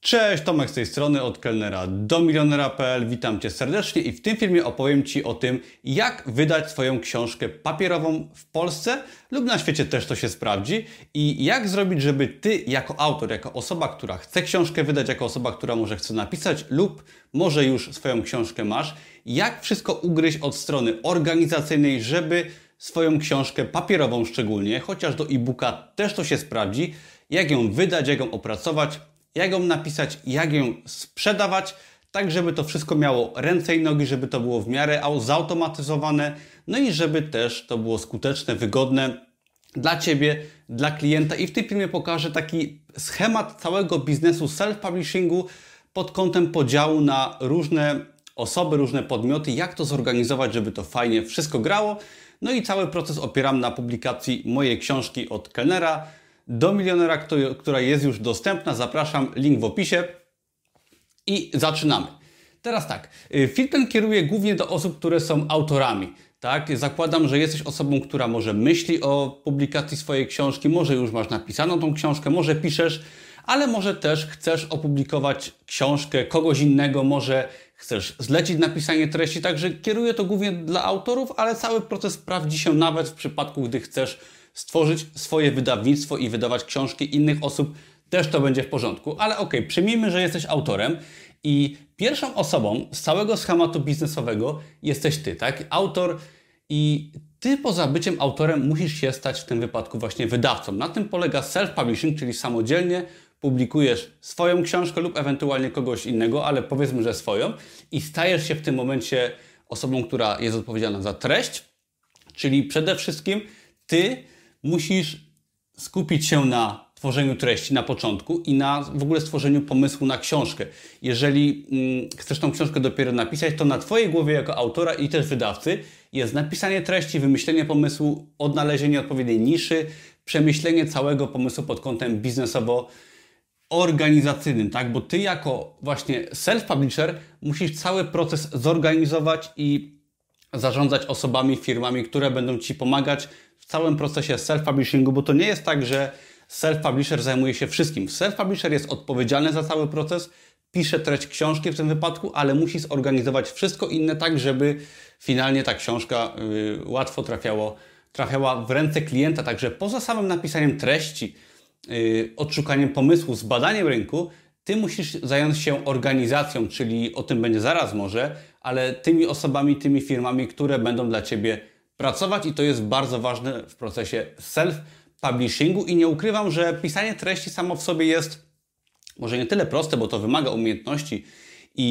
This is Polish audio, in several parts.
Cześć, Tomek z tej strony, od kelnera do milionera.pl. Witam Cię serdecznie i w tym filmie opowiem Ci o tym, jak wydać swoją książkę papierową w Polsce lub na świecie też to się sprawdzi i jak zrobić, żeby Ty jako autor, jako osoba, która chce książkę wydać, jako osoba, która może chce napisać lub może już swoją książkę masz, jak wszystko ugryźć od strony organizacyjnej, żeby swoją książkę papierową szczególnie, chociaż do e-booka też to się sprawdzi, jak ją wydać, jak ją opracować, jak ją napisać, jak ją sprzedawać, tak żeby to wszystko miało ręce i nogi, żeby to było w miarę zautomatyzowane, no i żeby też to było skuteczne, wygodne dla Ciebie, dla klienta. I w tym filmie pokażę taki schemat całego biznesu self-publishingu pod kątem podziału na różne osoby, różne podmioty, jak to zorganizować, żeby to fajnie wszystko grało. No i cały proces opieram na publikacji mojej książki od kelnera, do milionera, która jest już dostępna. Zapraszam, link w opisie i zaczynamy. Teraz tak, y, film ten kieruje głównie do osób, które są autorami. Tak? Zakładam, że jesteś osobą, która może myśli o publikacji swojej książki, może już masz napisaną tą książkę, może piszesz, ale może też chcesz opublikować książkę kogoś innego, może chcesz zlecić napisanie treści, także kieruję to głównie dla autorów, ale cały proces sprawdzi się nawet w przypadku, gdy chcesz stworzyć swoje wydawnictwo i wydawać książki innych osób, też to będzie w porządku. Ale ok, przyjmijmy, że jesteś autorem i pierwszą osobą z całego schematu biznesowego jesteś ty, tak? Autor i ty poza byciem autorem musisz się stać w tym wypadku właśnie wydawcą. Na tym polega self-publishing, czyli samodzielnie publikujesz swoją książkę lub ewentualnie kogoś innego, ale powiedzmy, że swoją i stajesz się w tym momencie osobą, która jest odpowiedzialna za treść, czyli przede wszystkim ty musisz skupić się na tworzeniu treści na początku i na w ogóle stworzeniu pomysłu na książkę. Jeżeli mm, chcesz tą książkę dopiero napisać, to na Twojej głowie jako autora i też wydawcy jest napisanie treści, wymyślenie pomysłu, odnalezienie odpowiedniej niszy, przemyślenie całego pomysłu pod kątem biznesowo organizacyjnym, tak? Bo ty jako właśnie self-publisher musisz cały proces zorganizować i zarządzać osobami, firmami, które będą ci pomagać całym procesie self-publishingu, bo to nie jest tak, że self-publisher zajmuje się wszystkim. Self-publisher jest odpowiedzialny za cały proces, pisze treść książki w tym wypadku, ale musi zorganizować wszystko inne tak, żeby finalnie ta książka y, łatwo trafiało, trafiała w ręce klienta. Także poza samym napisaniem treści, y, odszukaniem pomysłu, zbadaniem rynku, ty musisz zająć się organizacją, czyli o tym będzie zaraz może, ale tymi osobami, tymi firmami, które będą dla ciebie pracować i to jest bardzo ważne w procesie self-publishingu i nie ukrywam, że pisanie treści samo w sobie jest może nie tyle proste, bo to wymaga umiejętności i,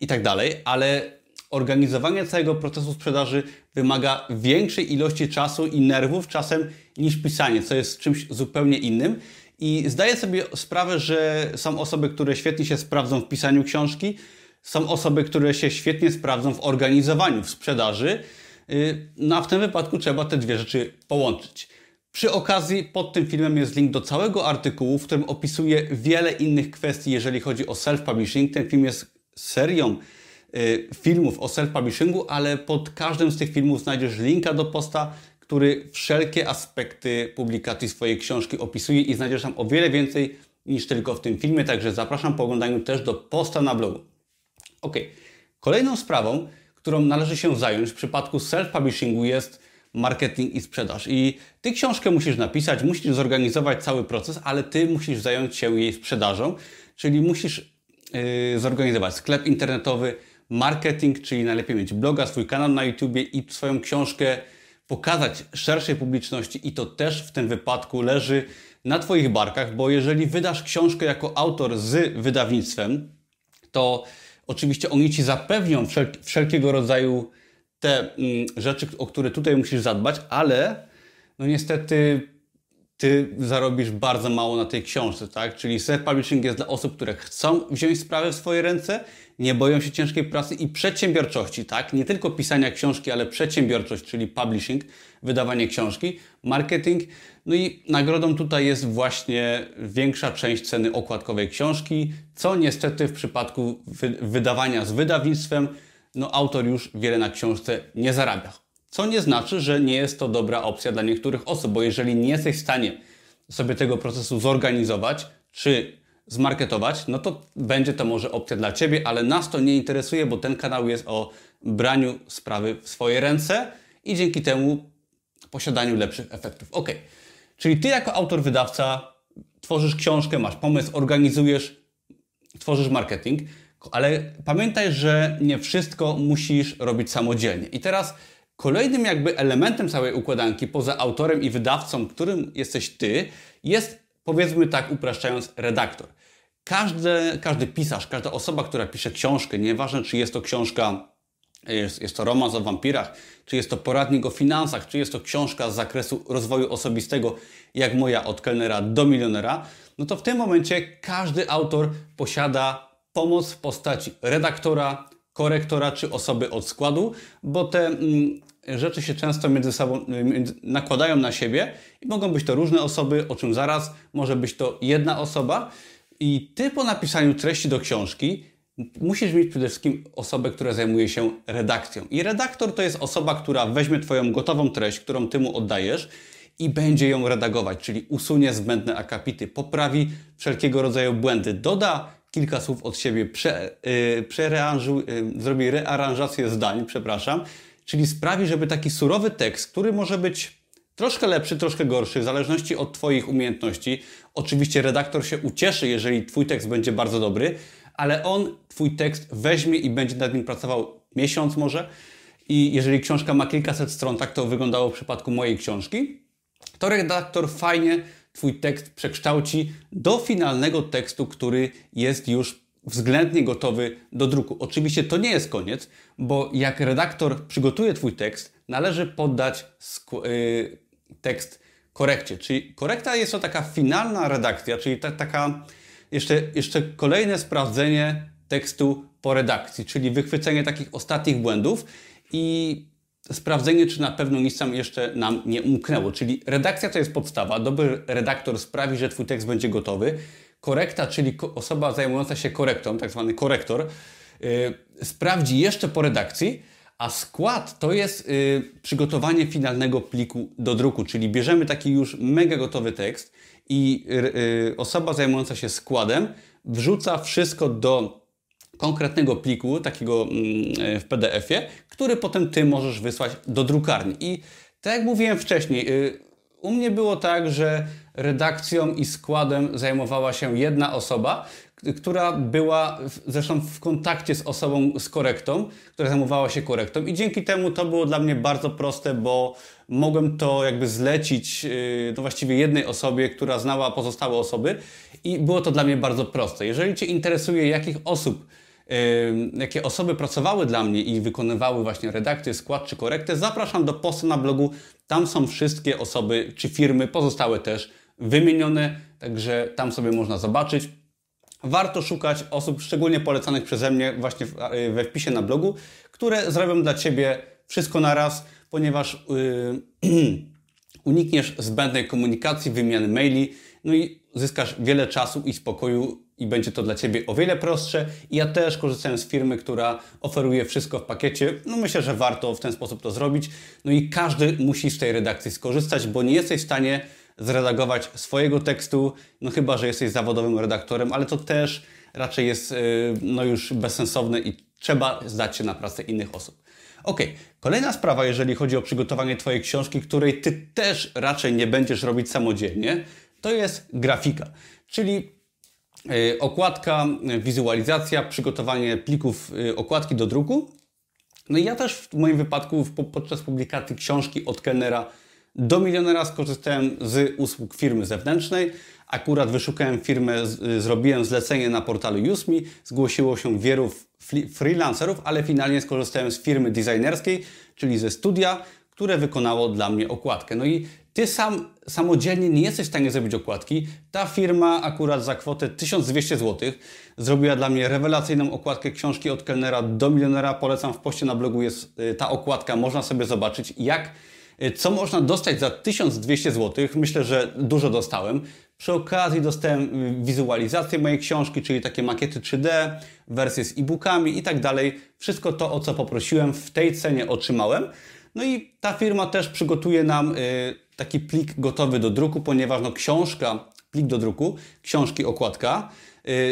i tak dalej, ale organizowanie całego procesu sprzedaży wymaga większej ilości czasu i nerwów czasem niż pisanie, co jest czymś zupełnie innym. I zdaję sobie sprawę, że są osoby, które świetnie się sprawdzą w pisaniu książki, są osoby, które się świetnie sprawdzą w organizowaniu, w sprzedaży, no a w tym wypadku trzeba te dwie rzeczy połączyć. Przy okazji pod tym filmem jest link do całego artykułu, w którym opisuję wiele innych kwestii, jeżeli chodzi o self-publishing. Ten film jest serią y, filmów o self-publishingu, ale pod każdym z tych filmów znajdziesz linka do posta, który wszelkie aspekty publikacji swojej książki opisuje i znajdziesz tam o wiele więcej niż tylko w tym filmie, także zapraszam po oglądaniu też do posta na blogu. Ok, kolejną sprawą którą należy się zająć w przypadku self-publishingu jest marketing i sprzedaż. I ty książkę musisz napisać, musisz zorganizować cały proces, ale ty musisz zająć się jej sprzedażą, czyli musisz yy, zorganizować sklep internetowy, marketing, czyli najlepiej mieć bloga, swój kanał na YouTubie i swoją książkę pokazać szerszej publiczności i to też w tym wypadku leży na Twoich barkach, bo jeżeli wydasz książkę jako autor z wydawnictwem, to Oczywiście oni ci zapewnią wszel wszelkiego rodzaju te mm, rzeczy, o które tutaj musisz zadbać, ale no niestety ty zarobisz bardzo mało na tej książce, tak? Czyli self-publishing jest dla osób, które chcą wziąć sprawę w swoje ręce, nie boją się ciężkiej pracy i przedsiębiorczości, tak? Nie tylko pisania książki, ale przedsiębiorczość, czyli publishing, wydawanie książki, marketing. No i nagrodą tutaj jest właśnie większa część ceny okładkowej książki, co niestety w przypadku wydawania z wydawnictwem, no autor już wiele na książce nie zarabia. Co nie znaczy, że nie jest to dobra opcja dla niektórych osób, bo jeżeli nie jesteś w stanie sobie tego procesu zorganizować, czy zmarketować, no to będzie to może opcja dla Ciebie, ale nas to nie interesuje, bo ten kanał jest o braniu sprawy w swoje ręce i dzięki temu posiadaniu lepszych efektów. Ok, czyli Ty jako autor, wydawca tworzysz książkę, masz pomysł, organizujesz, tworzysz marketing, ale pamiętaj, że nie wszystko musisz robić samodzielnie. I teraz kolejnym jakby elementem całej układanki, poza autorem i wydawcą, którym jesteś Ty, jest powiedzmy tak upraszczając redaktor. Każdy, każdy pisarz, każda osoba, która pisze książkę, nieważne czy jest to książka jest, jest to romans o wampirach, czy jest to poradnik o finansach, czy jest to książka z zakresu rozwoju osobistego, jak moja od kelnera do milionera, no to w tym momencie każdy autor posiada pomoc w postaci redaktora, korektora czy osoby od składu, bo te mm, rzeczy się często między sobą między, nakładają na siebie i mogą być to różne osoby, o czym zaraz, może być to jedna osoba. I ty po napisaniu treści do książki musisz mieć przede wszystkim osobę, która zajmuje się redakcją. I redaktor to jest osoba, która weźmie Twoją gotową treść, którą Ty mu oddajesz i będzie ją redagować, czyli usunie zbędne akapity, poprawi wszelkiego rodzaju błędy, doda kilka słów od siebie, prze, yy, yy, zrobi rearanżację zdań, przepraszam, czyli sprawi, żeby taki surowy tekst, który może być troszkę lepszy, troszkę gorszy, w zależności od Twoich umiejętności. Oczywiście redaktor się ucieszy, jeżeli Twój tekst będzie bardzo dobry, ale on Twój tekst weźmie i będzie nad nim pracował miesiąc może. I jeżeli książka ma kilkaset stron, tak to wyglądało w przypadku mojej książki, to redaktor fajnie Twój tekst przekształci do finalnego tekstu, który jest już względnie gotowy do druku. Oczywiście to nie jest koniec, bo jak redaktor przygotuje Twój tekst, należy poddać yy, tekst korekcie. Czyli korekta jest to taka finalna redakcja, czyli ta, taka jeszcze, jeszcze kolejne sprawdzenie tekstu po redakcji, czyli wychwycenie takich ostatnich błędów i sprawdzenie, czy na pewno nic tam jeszcze nam nie umknęło. Czyli redakcja to jest podstawa, dobry redaktor sprawi, że Twój tekst będzie gotowy. Korekta, czyli osoba zajmująca się korektą, tak zwany korektor, yy, sprawdzi jeszcze po redakcji, a skład to jest yy, przygotowanie finalnego pliku do druku, czyli bierzemy taki już mega gotowy tekst i yy, osoba zajmująca się składem wrzuca wszystko do konkretnego pliku, takiego yy, w PDF-ie, który potem Ty możesz wysłać do drukarni. I tak jak mówiłem wcześniej, y, u mnie było tak, że redakcją i składem zajmowała się jedna osoba, która była zresztą w kontakcie z osobą z korektą, która zajmowała się korektą i dzięki temu to było dla mnie bardzo proste, bo mogłem to jakby zlecić y, no właściwie jednej osobie, która znała pozostałe osoby i było to dla mnie bardzo proste. Jeżeli Cię interesuje, jakich osób jakie osoby pracowały dla mnie i wykonywały właśnie redakcję, skład czy korektę, zapraszam do posta na blogu. Tam są wszystkie osoby czy firmy pozostałe też wymienione, także tam sobie można zobaczyć. Warto szukać osób szczególnie polecanych przeze mnie właśnie we wpisie na blogu, które zrobią dla Ciebie wszystko na raz, ponieważ yy, unikniesz zbędnej komunikacji, wymiany maili, no i zyskasz wiele czasu i spokoju i będzie to dla Ciebie o wiele prostsze. I ja też korzystałem z firmy, która oferuje wszystko w pakiecie. No myślę, że warto w ten sposób to zrobić. No i każdy musi z tej redakcji skorzystać, bo nie jesteś w stanie zredagować swojego tekstu, no chyba, że jesteś zawodowym redaktorem, ale to też raczej jest y, no już bezsensowne i trzeba zdać się na pracę innych osób. Ok, kolejna sprawa, jeżeli chodzi o przygotowanie Twojej książki, której Ty też raczej nie będziesz robić samodzielnie, to jest grafika, czyli y, okładka, wizualizacja, przygotowanie plików y, okładki do druku. No i ja też w moim wypadku podczas publikacji książki od kelnera do milionera skorzystałem z usług firmy zewnętrznej. Akurat wyszukałem firmę, zrobiłem zlecenie na portalu Usme, zgłosiło się wielu freelancerów, ale finalnie skorzystałem z firmy designerskiej, czyli ze studia, które wykonało dla mnie okładkę. No i ty sam samodzielnie nie jesteś w stanie zrobić okładki. Ta firma akurat za kwotę 1200 zł zrobiła dla mnie rewelacyjną okładkę książki od kelnera do milionera. Polecam w poście na blogu jest y, ta okładka, można sobie zobaczyć jak Y, co można dostać za 1200 zł? Myślę, że dużo dostałem. Przy okazji dostałem y, wizualizację mojej książki, czyli takie makiety 3D, wersje z e-bookami i tak dalej. Wszystko to, o co poprosiłem, w tej cenie otrzymałem. No i ta firma też przygotuje nam y, taki plik gotowy do druku, ponieważ no, książka, plik do druku, książki, okładka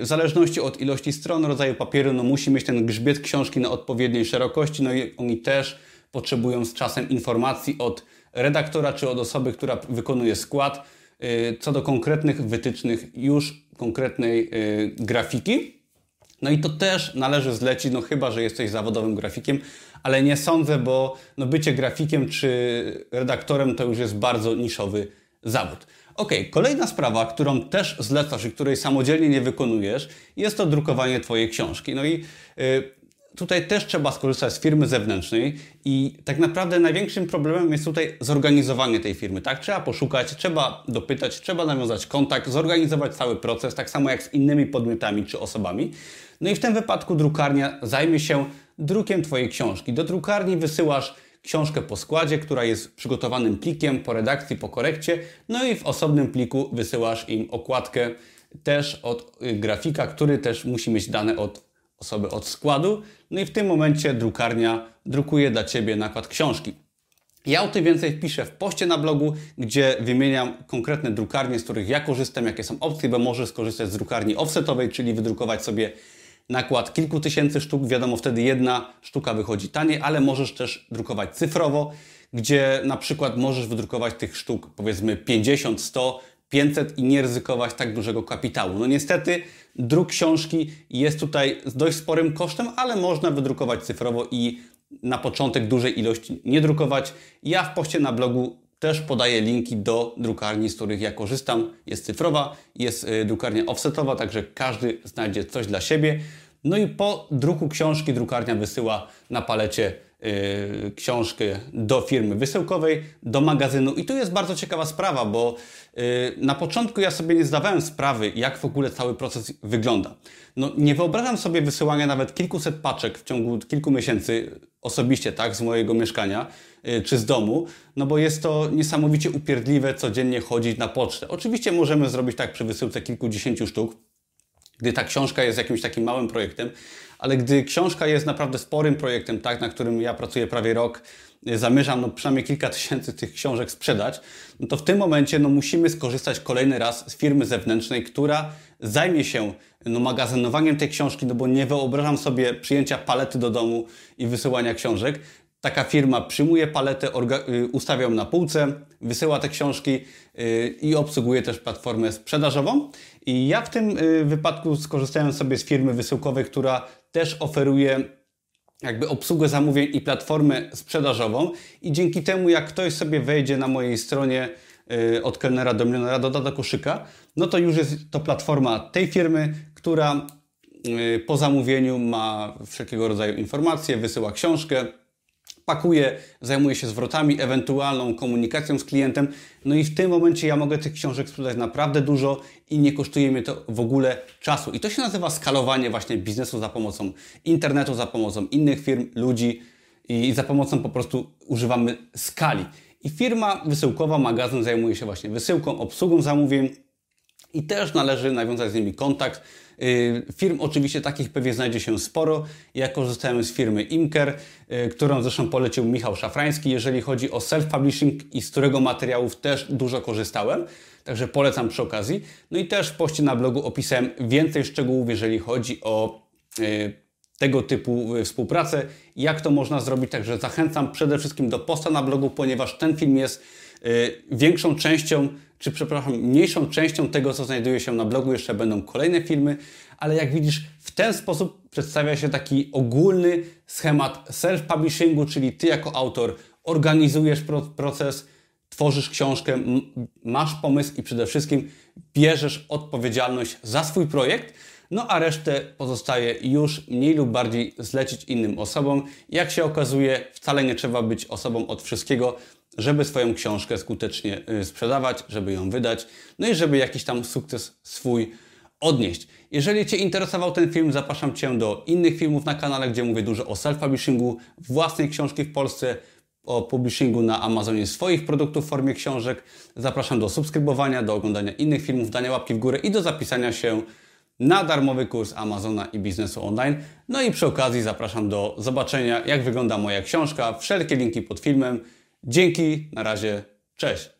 w zależności od ilości stron, rodzaju papieru, no musi mieć ten grzbiet książki na odpowiedniej szerokości, no i oni też potrzebują z czasem informacji od redaktora czy od osoby, która wykonuje skład, co do konkretnych wytycznych już konkretnej grafiki. No i to też należy zlecić, no chyba, że jesteś zawodowym grafikiem, ale nie sądzę, bo no bycie grafikiem czy redaktorem to już jest bardzo niszowy zawód. Ok, kolejna sprawa, którą też zlecasz i której samodzielnie nie wykonujesz, jest to drukowanie Twojej książki. No i yy, tutaj też trzeba skorzystać z firmy zewnętrznej i tak naprawdę największym problemem jest tutaj zorganizowanie tej firmy. Tak, trzeba poszukać, trzeba dopytać, trzeba nawiązać kontakt, zorganizować cały proces, tak samo jak z innymi podmiotami czy osobami. No i w tym wypadku drukarnia zajmie się drukiem Twojej książki. Do drukarni wysyłasz książkę po składzie, która jest przygotowanym plikiem po redakcji, po korekcie, no i w osobnym pliku wysyłasz im okładkę też od y, grafika, który też musi mieć dane od osoby od składu. No i w tym momencie drukarnia drukuje dla Ciebie nakład książki. Ja o tym więcej piszę w poście na blogu, gdzie wymieniam konkretne drukarnie, z których ja korzystam, jakie są opcje, bo możesz skorzystać z drukarni offsetowej, czyli wydrukować sobie nakład kilku tysięcy sztuk. Wiadomo, wtedy jedna sztuka wychodzi taniej, ale możesz też drukować cyfrowo, gdzie na przykład możesz wydrukować tych sztuk powiedzmy 50, 100, 500 i nie ryzykować tak dużego kapitału. No niestety druk książki jest tutaj z dość sporym kosztem, ale można wydrukować cyfrowo i na początek dużej ilości nie drukować. Ja w poście na blogu też podaję linki do drukarni, z których ja korzystam. Jest cyfrowa, jest y, drukarnia offsetowa, także każdy znajdzie coś dla siebie. No i po druku książki drukarnia wysyła na palecie yy, książkę do firmy wysyłkowej, do magazynu. I tu jest bardzo ciekawa sprawa, bo yy, na początku ja sobie nie zdawałem sprawy, jak w ogóle cały proces wygląda. No, nie wyobrażam sobie wysyłania nawet kilkuset paczek w ciągu kilku miesięcy osobiście, tak, z mojego mieszkania yy, czy z domu, no bo jest to niesamowicie upierdliwe codziennie chodzić na pocztę. Oczywiście możemy zrobić tak przy wysyłce kilkudziesięciu sztuk, gdy ta książka jest jakimś takim małym projektem, ale gdy książka jest naprawdę sporym projektem, tak, na którym ja pracuję prawie rok, y, zamierzam no, przynajmniej kilka tysięcy tych książek sprzedać, no to w tym momencie no, musimy skorzystać kolejny raz z firmy zewnętrznej, która zajmie się no, magazynowaniem tej książki, no bo nie wyobrażam sobie przyjęcia palety do domu i wysyłania książek. Taka firma przyjmuje paletę, y, ustawia ją na półce, wysyła te książki y, i obsługuje też platformę sprzedażową. I ja w tym wypadku skorzystałem sobie z firmy wysyłkowej, która też oferuje jakby obsługę zamówień i platformę sprzedażową. I dzięki temu jak ktoś sobie wejdzie na mojej stronie od kelnera do milionera, doda do koszyka, no to już jest to platforma tej firmy, która po zamówieniu ma wszelkiego rodzaju informacje, wysyła książkę, pakuje, zajmuje się zwrotami, ewentualną komunikacją z klientem. No i w tym momencie ja mogę tych książek sprzedać naprawdę dużo i nie kosztuje mnie to w ogóle czasu. I to się nazywa skalowanie właśnie biznesu za pomocą internetu, za pomocą innych firm, ludzi i za pomocą po prostu używamy skali. I firma wysyłkowa, magazyn zajmuje się właśnie wysyłką, obsługą zamówień i też należy nawiązać z nimi kontakt. Y, firm oczywiście takich pewnie znajdzie się sporo. Ja korzystałem z firmy Imker, y, którą zresztą polecił Michał Szafrański, jeżeli chodzi o self-publishing i z którego materiałów też dużo korzystałem. Także polecam przy okazji. No i też w poście na blogu opisałem więcej szczegółów, jeżeli chodzi o y, tego typu współpracę, jak to można zrobić. Także zachęcam przede wszystkim do posta na blogu, ponieważ ten film jest większą częścią czy przepraszam, mniejszą częścią tego, co znajduje się na blogu. Jeszcze będą kolejne filmy, ale jak widzisz, w ten sposób przedstawia się taki ogólny schemat self-publishingu, czyli ty jako autor organizujesz proces, tworzysz książkę, masz pomysł i przede wszystkim bierzesz odpowiedzialność za swój projekt. No a resztę pozostaje już mniej lub bardziej zlecić innym osobom. Jak się okazuje, wcale nie trzeba być osobą od wszystkiego żeby swoją książkę skutecznie y, sprzedawać, żeby ją wydać, no i żeby jakiś tam sukces swój odnieść. Jeżeli Cię interesował ten film, zapraszam Cię do innych filmów na kanale, gdzie mówię dużo o self-publishingu, własnej książki w Polsce, o publishingu na Amazonie swoich produktów w formie książek. Zapraszam do subskrybowania, do oglądania innych filmów, dania łapki w górę i do zapisania się na darmowy kurs Amazona i biznesu online. No i przy okazji zapraszam do zobaczenia, jak wygląda moja książka. Wszelkie linki pod filmem. Dzięki, na razie, cześć.